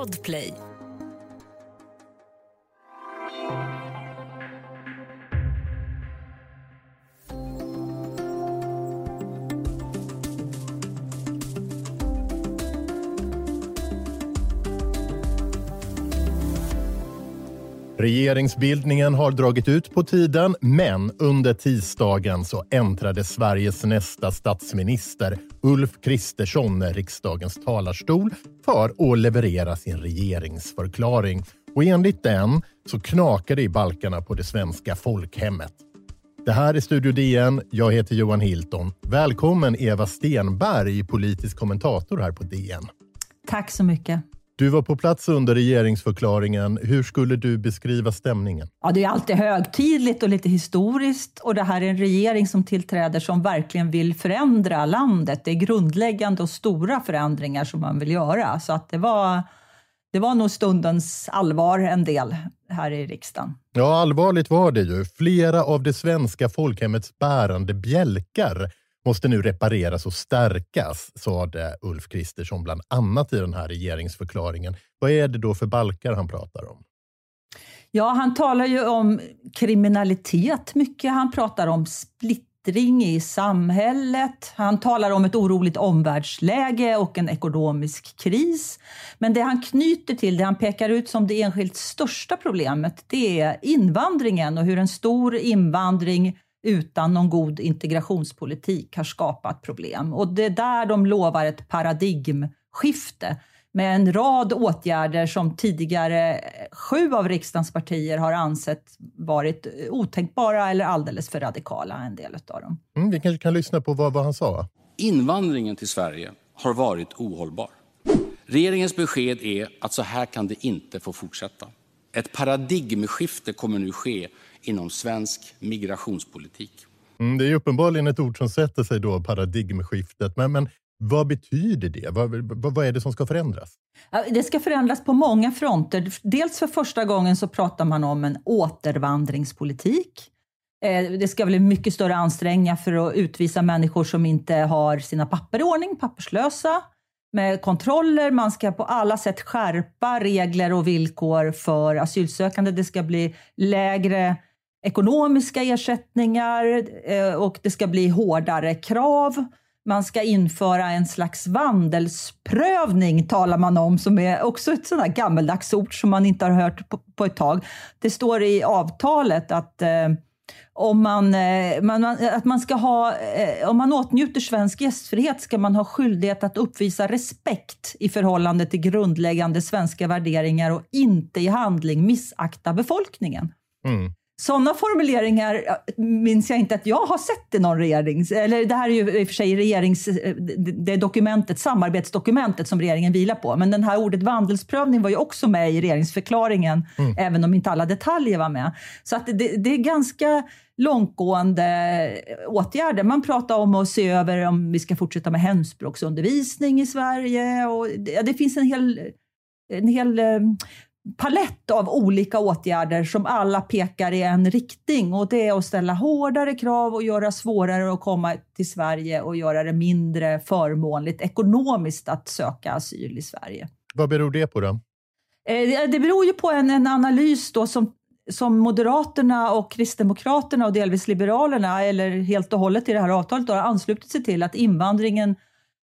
Podplay. Regeringsbildningen har dragit ut på tiden, men under tisdagen så äntrade Sveriges nästa statsminister Ulf Kristersson riksdagens talarstol för att leverera sin regeringsförklaring. Och enligt den så knakar det i balkarna på det svenska folkhemmet. Det här är Studio DN. Jag heter Johan Hilton. Välkommen Eva Stenberg, politisk kommentator här på DN. Tack så mycket. Du var på plats under regeringsförklaringen. Hur skulle du beskriva stämningen? Ja, det är alltid högtidligt och lite historiskt och det här är en regering som tillträder som verkligen vill förändra landet. Det är grundläggande och stora förändringar som man vill göra. Så att det var, det var nog stundens allvar en del här i riksdagen. Ja, allvarligt var det ju. Flera av det svenska folkhemmets bärande bjälkar måste nu repareras och stärkas, sade Ulf Kristersson bland annat i den här regeringsförklaringen. Vad är det då för balkar han pratar om? Ja, han talar ju om kriminalitet mycket. Han pratar om splittring i samhället. Han talar om ett oroligt omvärldsläge och en ekonomisk kris. Men det han knyter till, det han pekar ut som det enskilt största problemet, det är invandringen och hur en stor invandring utan någon god integrationspolitik har skapat problem. Och det är där de lovar ett paradigmskifte med en rad åtgärder som tidigare sju av riksdagens partier har ansett varit otänkbara eller alldeles för radikala, en del av dem. Mm, vi kanske kan lyssna på vad, vad han sa. Invandringen till Sverige har varit ohållbar. Regeringens besked är att så här kan det inte få fortsätta. Ett paradigmskifte kommer nu ske inom svensk migrationspolitik. Mm, det är uppenbarligen ett ord som sätter sig då, paradigmskiftet. Men, men vad betyder det? Vad, vad, vad, är det som ska förändras? Det ska förändras på många fronter. Dels för första gången så pratar man om en återvandringspolitik. Eh, det ska bli mycket större ansträngningar för att utvisa människor som inte har sina papper i ordning, papperslösa med kontroller. Man ska på alla sätt skärpa regler och villkor för asylsökande. Det ska bli lägre ekonomiska ersättningar eh, och det ska bli hårdare krav. Man ska införa en slags vandelsprövning, talar man om, som är också ett sådant gammeldags ord som man inte har hört på, på ett tag. Det står i avtalet att eh, om eh, man, man, att man ska ha, eh, om man åtnjuter svensk gästfrihet ska man ha skyldighet att uppvisa respekt i förhållande till grundläggande svenska värderingar och inte i handling missakta befolkningen. Mm. Sådana formuleringar minns jag inte att jag har sett i någon regering. Eller det här är ju i och för sig regerings, det dokumentet, samarbetsdokumentet som regeringen vilar på. Men den här ordet vandelsprövning var ju också med i regeringsförklaringen, mm. även om inte alla detaljer var med. Så att det, det är ganska långtgående åtgärder. Man pratar om att se över om vi ska fortsätta med hemspråksundervisning i Sverige. Och det, det finns en hel, en hel eh, palett av olika åtgärder som alla pekar i en riktning och det är att ställa hårdare krav och göra svårare att komma till Sverige och göra det mindre förmånligt ekonomiskt att söka asyl i Sverige. Vad beror det på då? Eh, det beror ju på en, en analys då som, som Moderaterna och Kristdemokraterna och delvis Liberalerna, eller helt och hållet i det här avtalet, då, har anslutit sig till att invandringen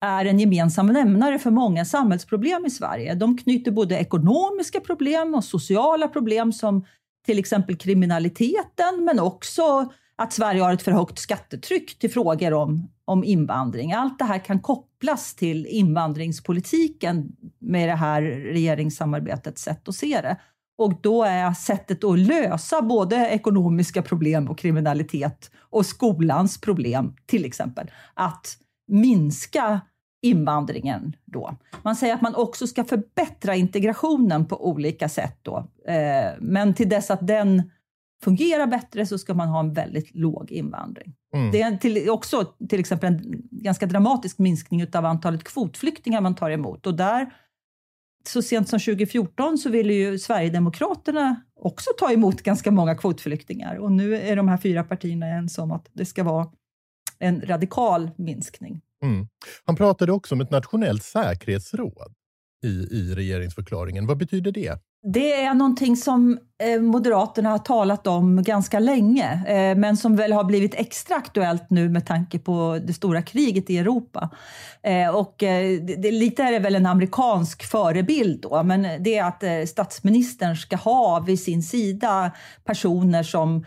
är en gemensam nämnare för många samhällsproblem i Sverige. De knyter både ekonomiska problem och sociala problem som till exempel kriminaliteten, men också att Sverige har ett för högt skattetryck till frågor om, om invandring. Allt det här kan kopplas till invandringspolitiken med det här regeringssamarbetets sätt att se det. Och då är sättet att lösa både ekonomiska problem och kriminalitet och skolans problem, till exempel, att minska invandringen då. Man säger att man också ska förbättra integrationen på olika sätt då. Eh, men till dess att den fungerar bättre så ska man ha en väldigt låg invandring. Mm. Det är till, också till exempel en ganska dramatisk minskning av antalet kvotflyktingar man tar emot. Och där, så sent som 2014 så ville ju Sverigedemokraterna också ta emot ganska många kvotflyktingar. Och nu är de här fyra partierna ens om att det ska vara en radikal minskning. Mm. Han pratade också om ett nationellt säkerhetsråd. i, i regeringsförklaringen. Vad betyder det? Det är någonting som eh, Moderaterna har talat om ganska länge, eh, men som väl har blivit extra aktuellt nu med tanke på det stora kriget i Europa. Eh, och det, lite är det väl en amerikansk förebild då, men det är att statsministern ska ha vid sin sida personer som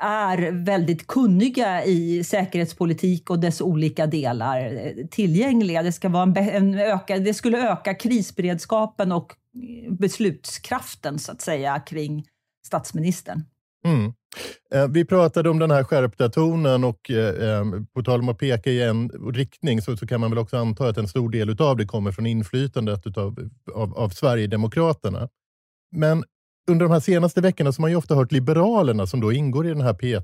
är väldigt kunniga i säkerhetspolitik och dess olika delar tillgängliga. Det, ska vara en, en öka, det skulle öka krisberedskapen och eh, beslutskraften så att säga kring statsministern. Mm. Eh, vi pratade om den här skärpta tonen och eh, eh, på tal om att peka i en riktning så, så, kan man väl också anta att en stor del av det kommer från inflytandet utav, av, av Sverigedemokraterna. Men under de här senaste veckorna så har man ju ofta hört Liberalerna som då ingår i den här P eh,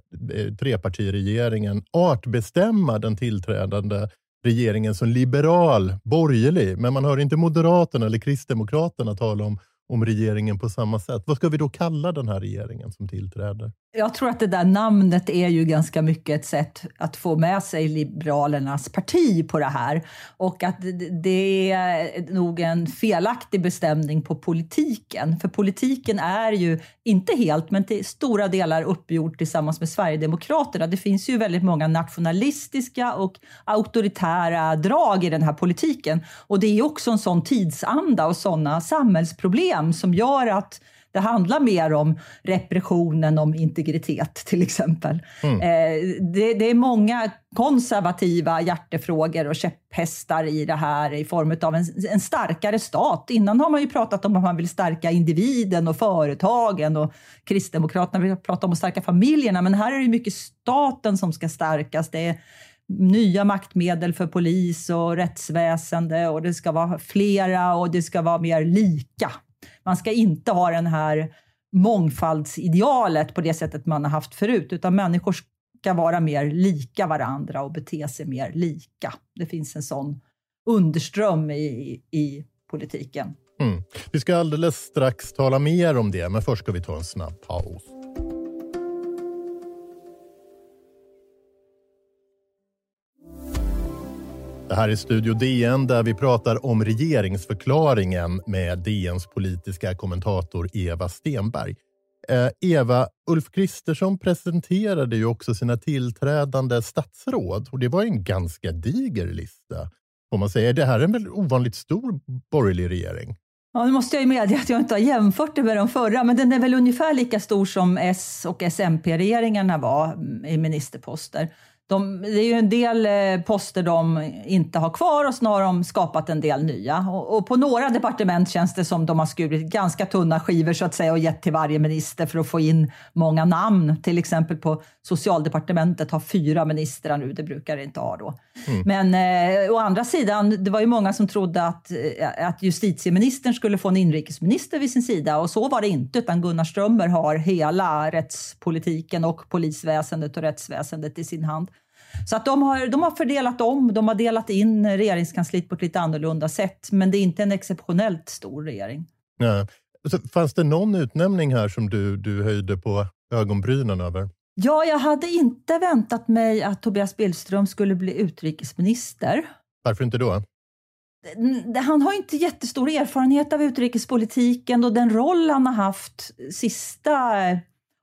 trepartiregeringen artbestämma den tillträdande regeringen som liberal, borgerlig. Men man hör inte Moderaterna eller Kristdemokraterna tala om om regeringen på samma sätt. Vad ska vi då kalla den här regeringen som tillträder? Jag tror att det där namnet är ju ganska mycket ett sätt att få med sig Liberalernas parti på det här. Och att det är nog en felaktig bestämning på politiken. För politiken är ju, inte helt, men till stora delar uppgjord tillsammans med Sverigedemokraterna. Det finns ju väldigt många nationalistiska och auktoritära drag i den här politiken. Och det är också en sån tidsanda och sådana samhällsproblem som gör att det handlar mer om repressionen, om integritet till exempel. Mm. Eh, det, det, är många konservativa hjärtefrågor och käpphästar i det här i form av en, en, starkare stat. Innan har man ju pratat om att man vill stärka individen och företagen och Kristdemokraterna vill prata om att stärka familjerna. Men här är det mycket staten som ska stärkas. Det är nya maktmedel för polis och rättsväsende och det ska vara flera och det ska vara mer lika man ska inte ha den här mångfaldsidealet på det sättet man har haft förut, utan människor ska vara mer lika varandra och bete sig mer lika. Det finns en sån underström i, i politiken. Mm. Vi ska alldeles strax tala mer om det, men först ska vi ta en snabb paus. Det här är Studio DN där vi pratar om regeringsförklaringen med DNs politiska kommentator Eva Stenberg. Eh, Eva, Ulf Kristersson presenterade ju också sina tillträdande statsråd och det var en ganska diger lista. Får man säga. Det här är en väldigt ovanligt stor borgerlig regering. Ja, nu måste jag ju medge att jag inte har jämfört det med de förra, men den är väl ungefär lika stor som S och SMP-regeringarna var mm, i ministerposter. De, det är ju en del eh, poster de inte har kvar och så har de skapat en del nya. Och, och, på några departement känns det som de har skurit ganska tunna skivor så att säga och gett till varje minister för att få in många namn. Till exempel på socialdepartementet har fyra ministrar nu, det brukar det inte ha då. Mm. Men eh, å andra sidan, det var ju många som trodde att, eh, att justitieministern skulle få en inrikesminister vid sin sida och så var det inte, utan Gunnar Strömmer har hela rättspolitiken och polisväsendet och rättsväsendet i sin hand. Så att de, har, de har fördelat om, de har delat in regeringskansliet på ett lite annorlunda sätt. Men det är inte en exceptionellt stor regering. Ja. Så fanns det någon utnämning här som du, du höjde på ögonbrynen över? Ja, jag hade inte väntat mig att Tobias Billström skulle bli utrikesminister. Varför inte då? Han har inte jättestor erfarenhet av utrikespolitiken och den roll han har haft sista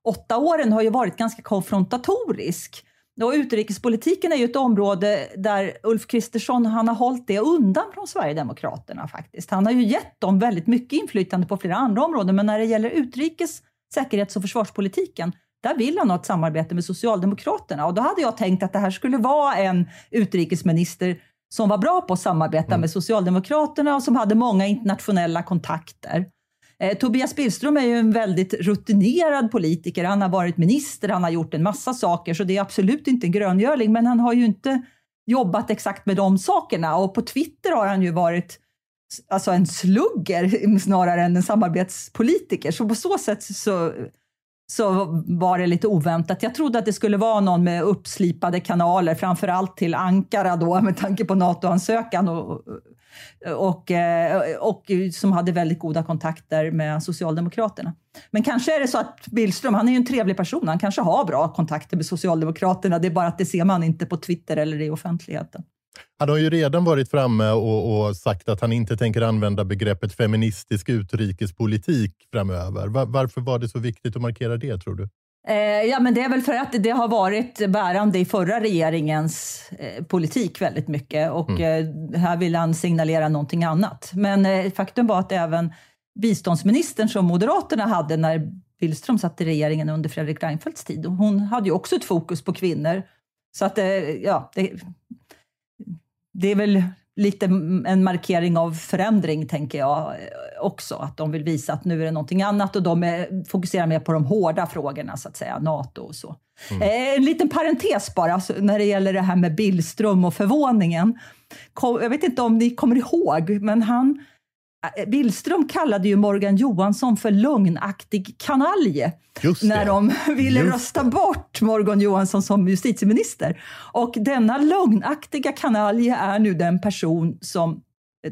åtta åren har ju varit ganska konfrontatorisk. Och utrikespolitiken är ju ett område där Ulf Kristersson han har hållit det undan från Sverigedemokraterna faktiskt. Han har ju gett dem väldigt mycket inflytande på flera andra områden, men när det gäller utrikes, säkerhets och försvarspolitiken, där vill han ha ett samarbete med Socialdemokraterna. Och då hade jag tänkt att det här skulle vara en utrikesminister som var bra på att samarbeta mm. med Socialdemokraterna och som hade många internationella kontakter. Eh, Tobias Billström är ju en väldigt rutinerad politiker. Han har varit minister, han har gjort en massa saker, så det är absolut inte en gröngöling. Men han har ju inte jobbat exakt med de sakerna. Och på Twitter har han ju varit alltså en slugger snarare än en samarbetspolitiker. Så på så sätt så, så var det lite oväntat. Jag trodde att det skulle vara någon med uppslipade kanaler, framför allt till Ankara då med tanke på NATO-ansökan och, och, eh, och som hade väldigt goda kontakter med Socialdemokraterna. Men kanske är det så att Billström, han är ju en trevlig person, han kanske har bra kontakter med Socialdemokraterna, det är bara att det ser man inte på Twitter eller i offentligheten. Han har ju redan varit framme och, och, sagt att han inte tänker använda begreppet feministisk utrikespolitik framöver. Var, varför var det så viktigt att markera det, tror du? Eh, ja, men det är väl för att det har varit bärande i förra regeringens eh, politik väldigt mycket och mm. eh, här vill han signalera någonting annat. Men faktum var att även biståndsministern som Moderaterna hade när Billström satt i regeringen under Fredrik Reinfeldts tid, hon hade ju också ett fokus på kvinnor. Så att, ja, det, det är väl lite en markering av förändring, tänker jag också. Att de vill visa att nu är det någonting annat och de är, fokuserar mer på de hårda frågorna, så att säga, NATO och så. Mm. Eh, en liten parentes bara, när det gäller det här med Billström och förvåningen. Jag vet inte om ni kommer ihåg, men han Eh, Billström kallade ju Morgan Johansson för lögnaktig kanalje när de ville Just rösta det. bort Morgan Johansson som justitieminister. Och denna lögnaktiga kanalje är nu den person som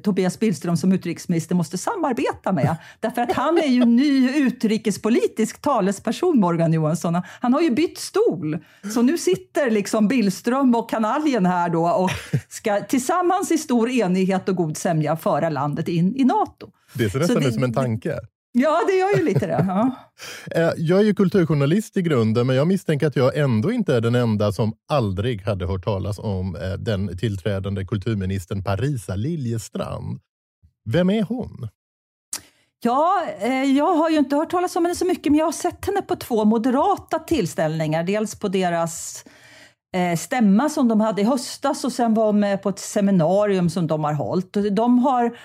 Tobias Billström som utrikesminister måste samarbeta med. Därför att han är ju ny utrikespolitisk talesperson, Morgan Johansson. Han har ju bytt stol. Så nu sitter liksom Billström och kanaljen här då och ska tillsammans i stor enighet och god sämja föra landet in i NATO. Det ser nästan ut som en tanke. Ja, det gör ju lite det. Ja. Eh, jag är ju kulturjournalist i grunden, men jag misstänker att jag ändå inte är den enda som aldrig hade hört talas om eh, den tillträdande kulturministern Parisa Liljestrand. Vem är hon? Ja, eh, jag har ju inte hört talas om henne så mycket, men jag har sett henne på två moderata tillställningar. Dels på deras stämma som de hade i höstas och sen var hon med på ett seminarium som de har hållit. De har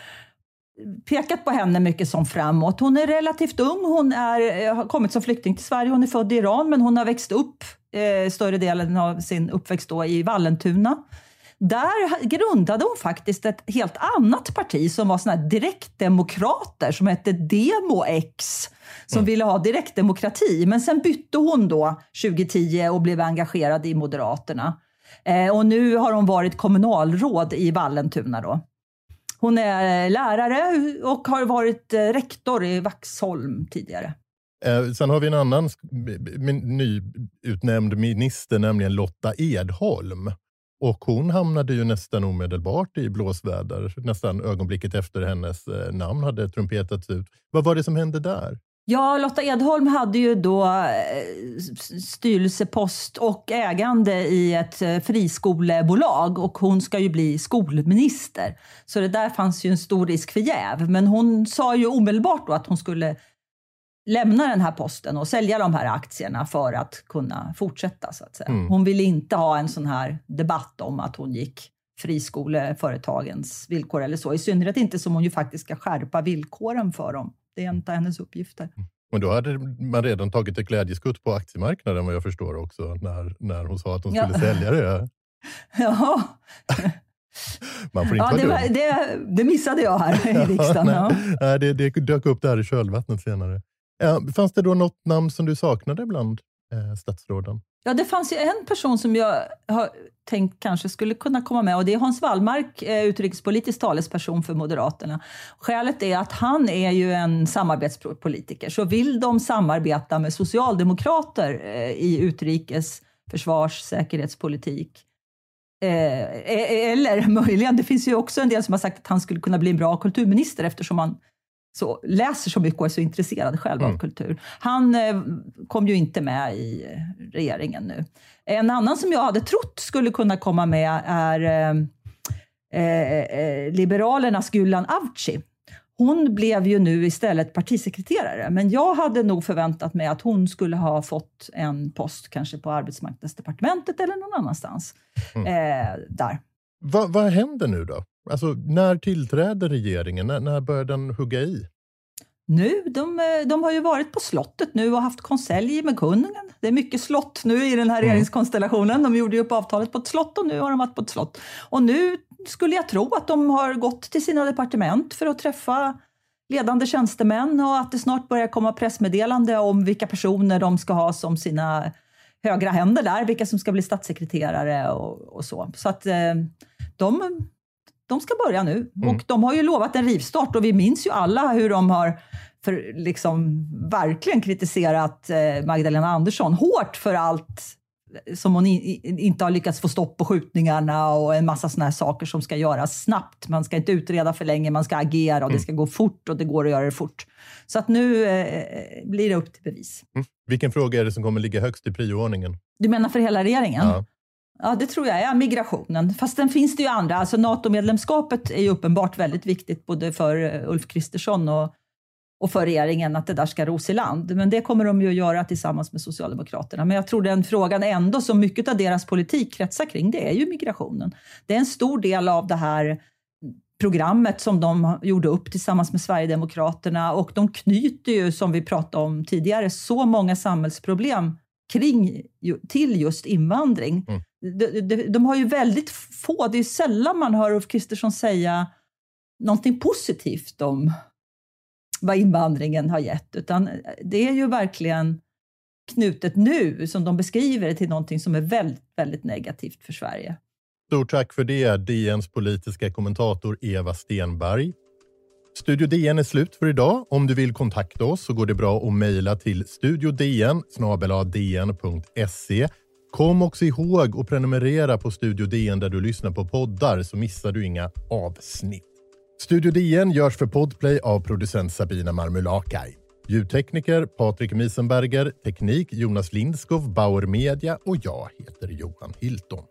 pekat på henne mycket som framåt. Hon är relativt ung, hon är, eh, har kommit som flykting till Sverige, hon är född i Iran men hon har växt upp eh, större delen av sin uppväxt då i Vallentuna. Där grundade hon faktiskt ett helt annat parti som var såna direktdemokrater som hette DemoX som mm. ville ha direktdemokrati. Men sen bytte hon då 2010 och blev engagerad i Moderaterna. Eh, och nu har hon varit kommunalråd i Vallentuna då. Hon är eh, lärare och har varit eh, rektor i Vaxholm tidigare. Eh, sen har vi en annan nyutnämnd minister, nämligen Lotta Edholm. Och hon hamnade ju nästan omedelbart i blåsväder, nästan ögonblicket efter hennes namn hade trumpetats ut. Vad var det som hände där? Ja, Lotta Edholm hade ju då eh, styrelsepost och ägande i ett eh, friskolebolag och hon ska ju bli skolminister. Så det där fanns ju en stor risk för jäv. Men hon sa ju omedelbart då att hon skulle lämna den här posten och sälja de här aktierna för att kunna fortsätta. Så att säga. Mm. Hon ville inte ha en sån här debatt om att hon gick friskoleföretagens villkor eller så. I synnerhet inte som hon ju faktiskt ska skärpa villkoren för dem. Det är av hennes uppgifter. Mm. Men då hade man redan tagit ett glädjeskutt på aktiemarknaden vad jag förstår också, när, när hon sa att hon skulle ja. sälja det. Ja. Man får inte ja, det, var, det, det, missade jag här i riksdagen. ja, nej, det, det dök upp där i kölvattnet senare. Fanns det då något namn som du saknade bland eh, statsråden? Ja, det fanns ju en person som jag har tänkt kanske skulle kunna komma med och det är Hans Wallmark, eh, utrikespolitisk talesperson för Moderaterna. Skälet är att han är ju en samarbetspolitiker, så vill de samarbeta med socialdemokrater eh, i utrikes, försvars, säkerhetspolitik eh, e-, e-, eller möjligen, det finns ju också en del som har sagt att han skulle kunna bli en bra kulturminister eftersom han så, läser så mycket och är så intresserad själv mm. av kultur. Han eh, kom ju inte med i regeringen nu. En annan som jag hade trott skulle kunna komma med är eh, eh, eh Liberalernas Gulan Avci. Hon blev ju nu istället partisekreterare, men jag hade nog förväntat mig att hon skulle ha fått en post kanske på arbetsmarknadsdepartementet eller någon annanstans. Mm. Eh, där. Va, vad händer nu då? Alltså, när tillträder regeringen? När, när börjar den hugga i? Nu, de, de har ju varit på slottet nu och haft konselj med kungen. Det är mycket slott nu i den här mm. regeringskonstellationen. De gjorde ju upp avtalet på ett slott och nu har de varit på ett slott. Och nu skulle jag tro att de har gått till sina departement för att träffa ledande tjänstemän och att det snart börjar komma pressmeddelande om vilka personer de ska ha som sina högra händer där, vilka som ska bli statssekreterare och, och så. Så att eh, de de ska börja nu. Mm. Och de har ju lovat en rivstart och vi minns ju alla hur de har för, liksom, verkligen kritiserat eh, Magdalena Andersson hårt för allt som hon in, inte har lyckats få stopp på skjutningarna och en massa såna här saker som ska göras snabbt. Man ska inte utreda för länge, man ska agera och mm. det ska gå fort och det går att göra det fort. Så att nu eh, blir det upp till bevis. Mm. Vilken fråga är det som kommer ligga högst i prioordningen? Du menar för hela regeringen? Ja. Ja, det tror jag är migrationen. Fast den finns det ju andra. Alltså NATO-medlemskapet är ju uppenbart väldigt viktigt både för eh, Ulf Kristersson och, och för regeringen att det där ska ros i land. Men det kommer de ju att göra tillsammans med Socialdemokraterna. Men jag tror den frågan ändå, som mycket av deras politik kretsar kring, det är ju migrationen. Det är en stor del av det här programmet som de gjorde upp tillsammans med Sverigedemokraterna och de knyter ju, som vi pratade om tidigare, så många samhällsproblem kring, till just invandring. Mm. De, de, de, har ju väldigt få, det är sällan man hör Ulf Kristersson säga någonting positivt om vad invandringen har gett, utan det är ju verkligen knutet nu, som de beskriver det, till någonting som är väldigt, väldigt negativt för Sverige. Stort tack för det, DNs politiska kommentator Eva Stenberg. Studio DN är slut för idag. Om du vill kontakta oss så går det bra att mejla till studiodn dn.se. Kom också ihåg att prenumerera på Studio DN där du lyssnar på poddar så missar du inga avsnitt. Studio DN görs för Podplay av producent Sabina Marmulakai. Ljudtekniker Patrik Misenberger, teknik Jonas Lindskov, Bauer Media och jag heter Johan Hilton.